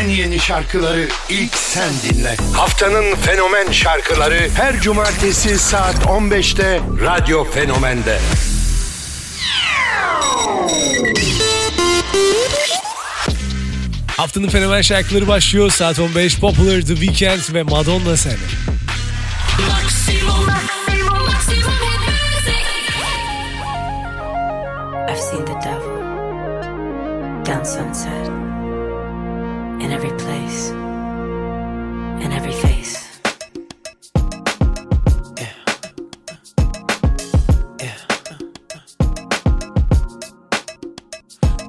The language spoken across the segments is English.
En yeni şarkıları ilk sen dinle. Haftanın fenomen şarkıları her cumartesi saat 15'te Radyo Fenomen'de. Haftanın fenomen şarkıları başlıyor. Saat 15 Popular The Weeknd ve Madonna seni. I've seen the devil down sunset in every place, in every face.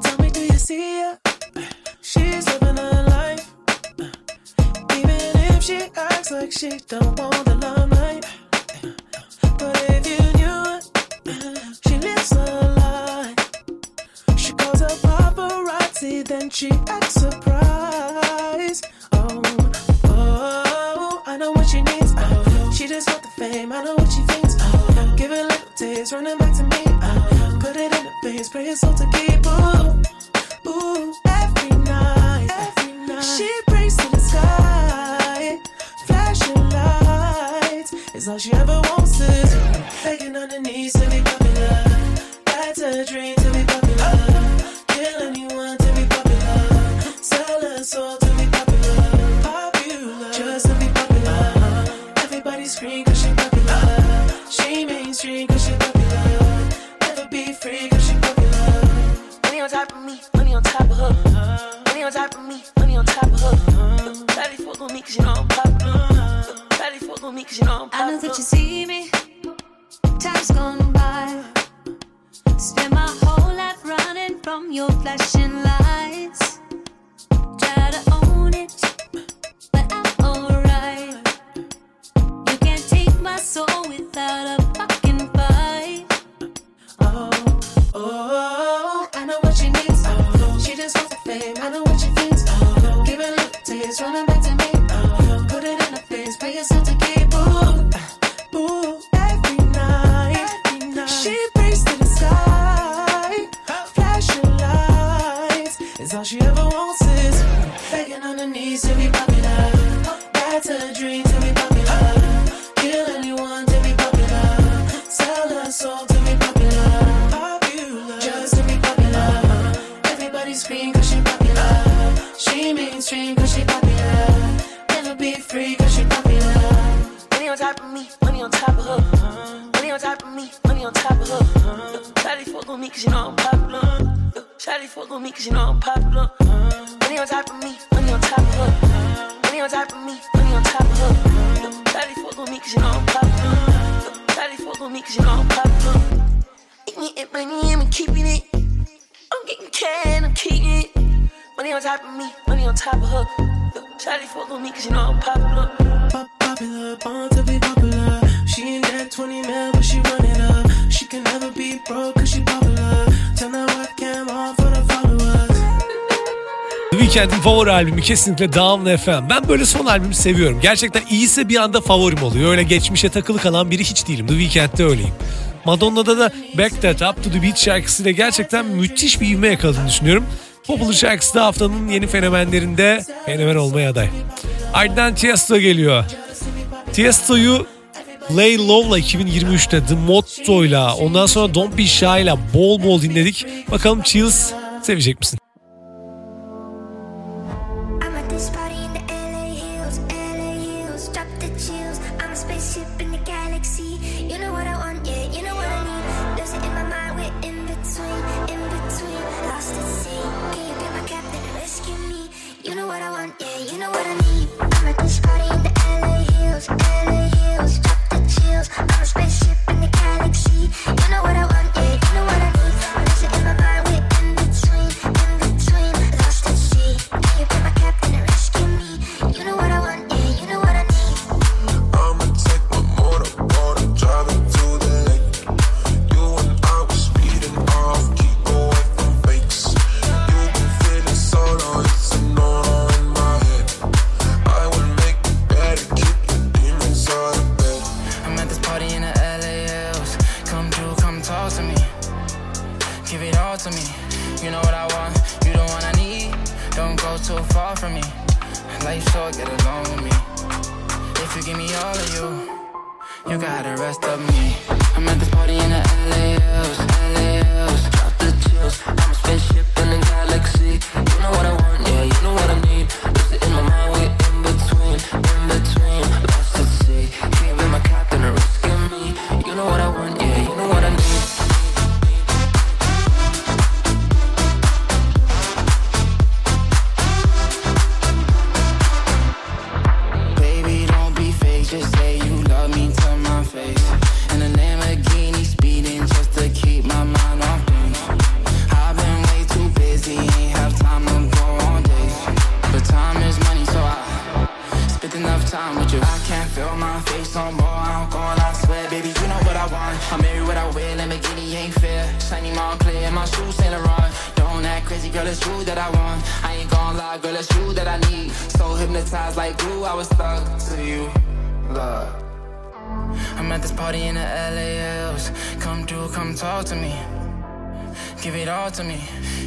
Tell me, do you see her? She's living her life. Even if she acts like she don't want the limelight. But if you knew she lives her life. She calls her paparazzi, then she acts surprised. It's to. She prays to the sky, flashing lights. Is all she ever wants is begging on her knees to be popular. That's a dream that you see me. Time's gone by. Spend my whole life running from your flashing lights. All she ever wants is begging on her knees to be popular. That's a dream to be popular. Kill anyone to be popular. Sell her soul to be popular. Popular, just to be popular. Everybody scream cause she popular. She mainstream cause she popular. Never be free cause she popular. Money on top of me, money on top of her. Money on top of me, money on top of her. Shawty fuck with me cause you know I'm popular. Shawty fuck with me cause you know I'm popular. Money on top of me, money on top of her. Money on top of me, money on top of her. Shawty fuck with me cause you know I'm popular. Shawty fuck with me cause you know I'm popular. Eat me and money, I'm keeping it. I'm getting can, I'm keeping it. Money on top of me, money on top of her. Shawty fuck with me cause you know I'm popular. Pop popular, The Weeknd'in favori albümü kesinlikle Down FM. Ben böyle son albümü seviyorum. Gerçekten iyiyse bir anda favorim oluyor. Öyle geçmişe takılı kalan biri hiç değilim. The Weeknd'de öyleyim. Madonna'da da Back That Up To The Beat şarkısıyla gerçekten müthiş bir ivme yakaladığını düşünüyorum. Popular şarkısı da haftanın yeni fenomenlerinde fenomen olmaya aday. Ardından Tiesto geliyor. Tiesto'yu Lay Low'la 2023'te The Motto'yla ondan sonra Don't Be Shy'la bol bol dinledik. Bakalım Chills sevecek misin? You know what I want, yeah, you know what I need. I'm at this party in the LA hills, LA wear, Lamborghini ain't fair. Shiny mall clear, my shoes Saint Laurent. Don't act crazy, girl, it's you that I want. I ain't gonna lie, girl, it's you that I need. So hypnotized like glue, I was stuck to you. Love. I'm at this party in the LALs. Come through, come talk to me. Give it all to me.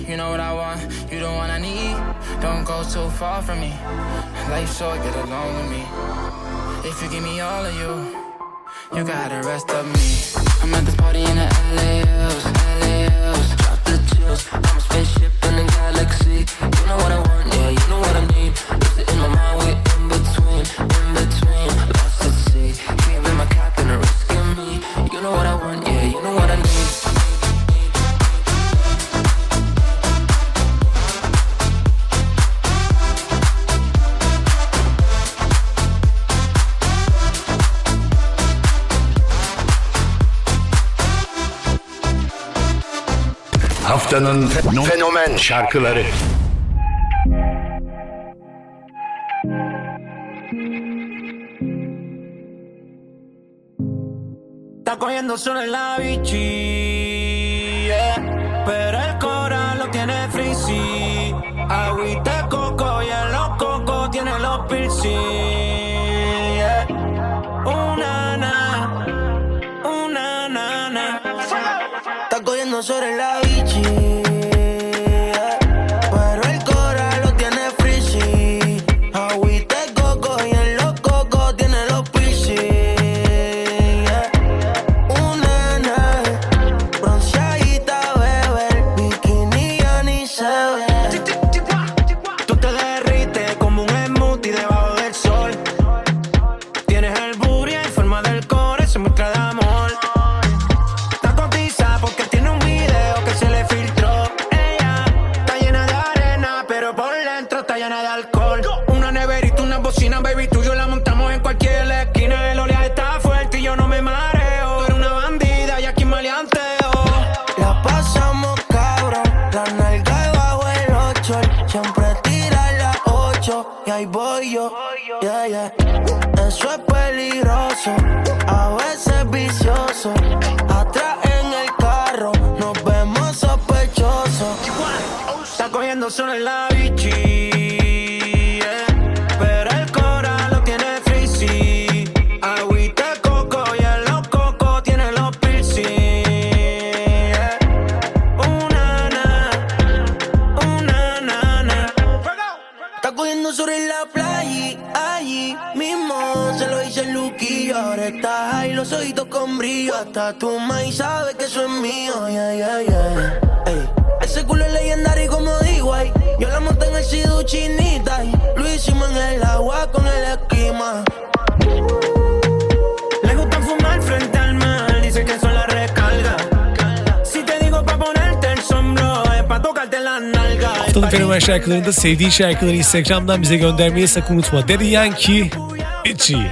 You know what I want, you the one I need. Don't go too far from me. Life short, get along with me. If you give me all of you, you got the rest of me. I'm at this party in the LALs, LALs. Drop the chills. I'm a spaceship in the galaxy. You know what I want, yeah, you know what I need. Lose it in my mind, we in between, in between. Haftanın fenomen şarkıları. Está cogiendo sol en la bichi, yeah. pero el cora lo tiene frizzy. Agüita coco y en los cocos tiene los piercing. yeah. Una na, una na na. Está cogiendo sol en la ahí voy yo. Eso es peligroso, a veces vicioso. Atrás en el carro nos vemos sospechosos. Está cogiendo sol en la bichi, chinita y lo hicimos en el agua con el esquema. Le gusta fumar frente al mar, dice que eso la recarga. Si te digo pa' ponerte el sombro, es pa' tocarte las nalgas. Haftanın fenomen şarkılarında sevdiğin şarkıları Instagram'dan bize göndermeyi sakın unutma. Daddy Yankee, Itchy.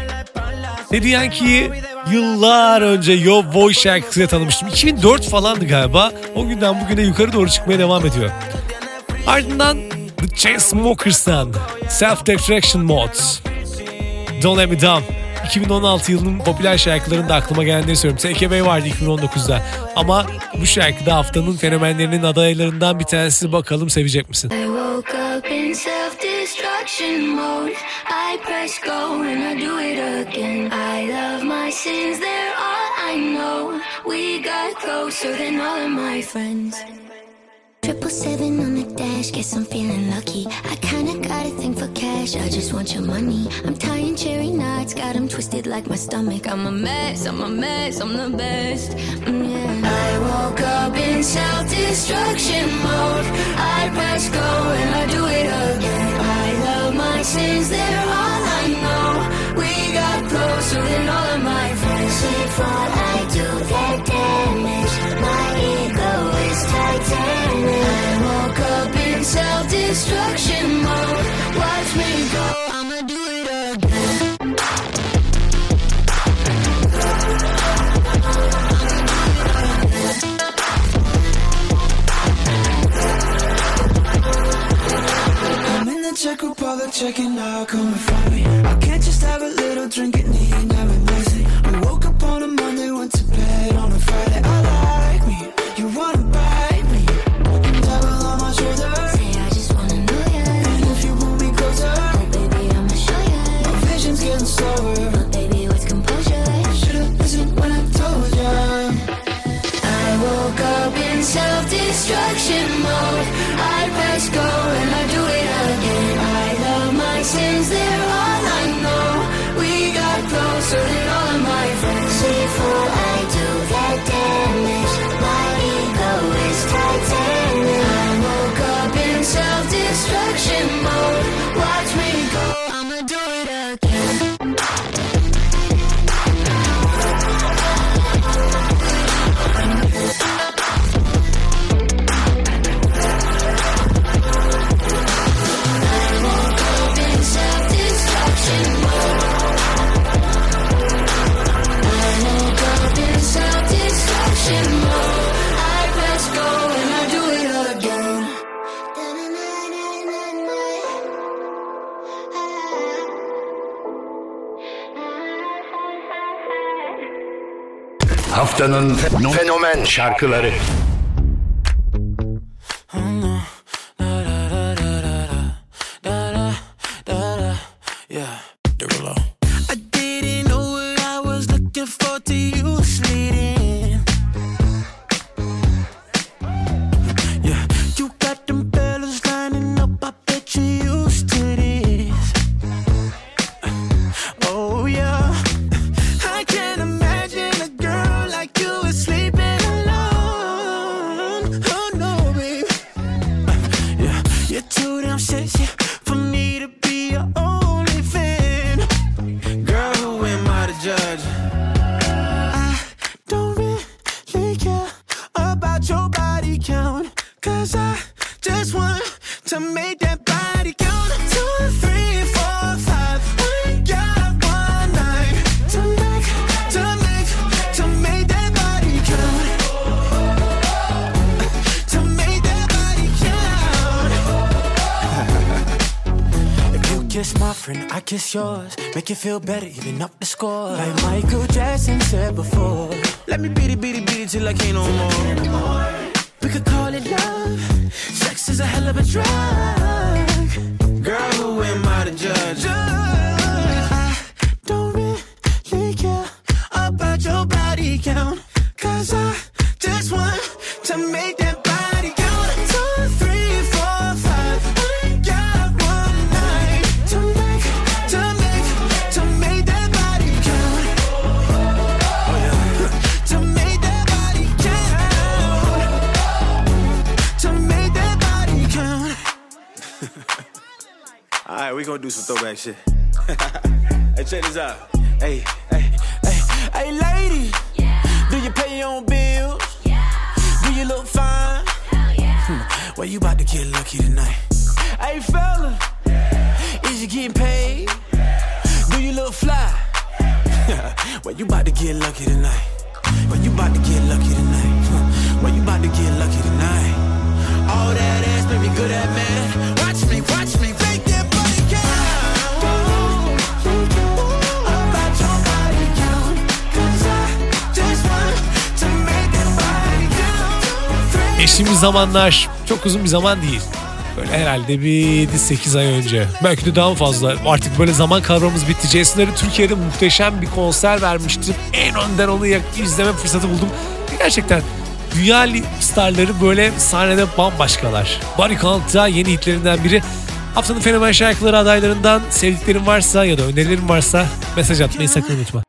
Daddy Yankee'yi yıllar önce Yo Boy şarkısıyla tanımıştım. 2004 falandı galiba. O günden bugüne yukarı doğru çıkmaya devam ediyor. Ardından The Chainsmokers'tan Self Destruction Mods. Don't Let Me Down. 2016 yılının popüler şarkılarında aklıma gelenleri söylüyorum. TKB vardı 2019'da. Ama bu şarkıda haftanın fenomenlerinin adaylarından bir tanesi. Bakalım sevecek misin? I woke up in self-destruction mode. I press go and I do it again. I love my sins, they're all I know. We got closer than all of my friends. Trip Triple seven on the dash, guess I'm feeling lucky. I kinda got a thing for cash, I just want your money. I'm tying cherry knots, got 'em twisted like my stomach. I'm a mess, I'm a mess, I'm the best. Mm, yeah. I woke up in self destruction mode. I press go and I do it again. I love my sins, they're all I know. We got closer than all of my friends. Before I do that damage, destruction mode. Watch me go, I'ma do it again. I'm in the Czech Republic, checking out, coming from me. I can't just have a little drink and Haftanın fenomen. şarkıları. Yeah, kiss my friend, I kiss yours. Make you feel better, even up the score. Like Michael Jackson said before. Let me beat it, beat it, beat it till I can't no more. We could call it love. Sex is a hell of a drug. Girl, who am I to judge? I don't really care about your body count. Cause I just want to make gonna do some throwback shit. hey, check this out. Hey, hey, hey, hey, lady. Do you pay your own bills? Do you look fine? Hell Hmm, Well, you about to get lucky tonight. Hey, fella. Is you getting paid? Do you look fly? well, you about to get lucky tonight. Well, you about to get lucky tonight. Well, you about to get lucky tonight. All that ass made me good at man. Watch me, watch me, Geçtiğimiz zamanlar çok uzun bir zaman değil. Böyle herhalde bir 7-8 ay önce. Belki de daha fazla. Artık böyle zaman kavramımız bitti. Jason'ları Türkiye'de muhteşem bir konser vermiştim. En önden onu izleme fırsatı buldum. Gerçekten dünya starları böyle sahnede bambaşkalar. Body Count da yeni hitlerinden biri. Haftanın fenomen şarkıları adaylarından sevdiklerin varsa ya da önerilerin varsa mesaj atmayı sakın unutma.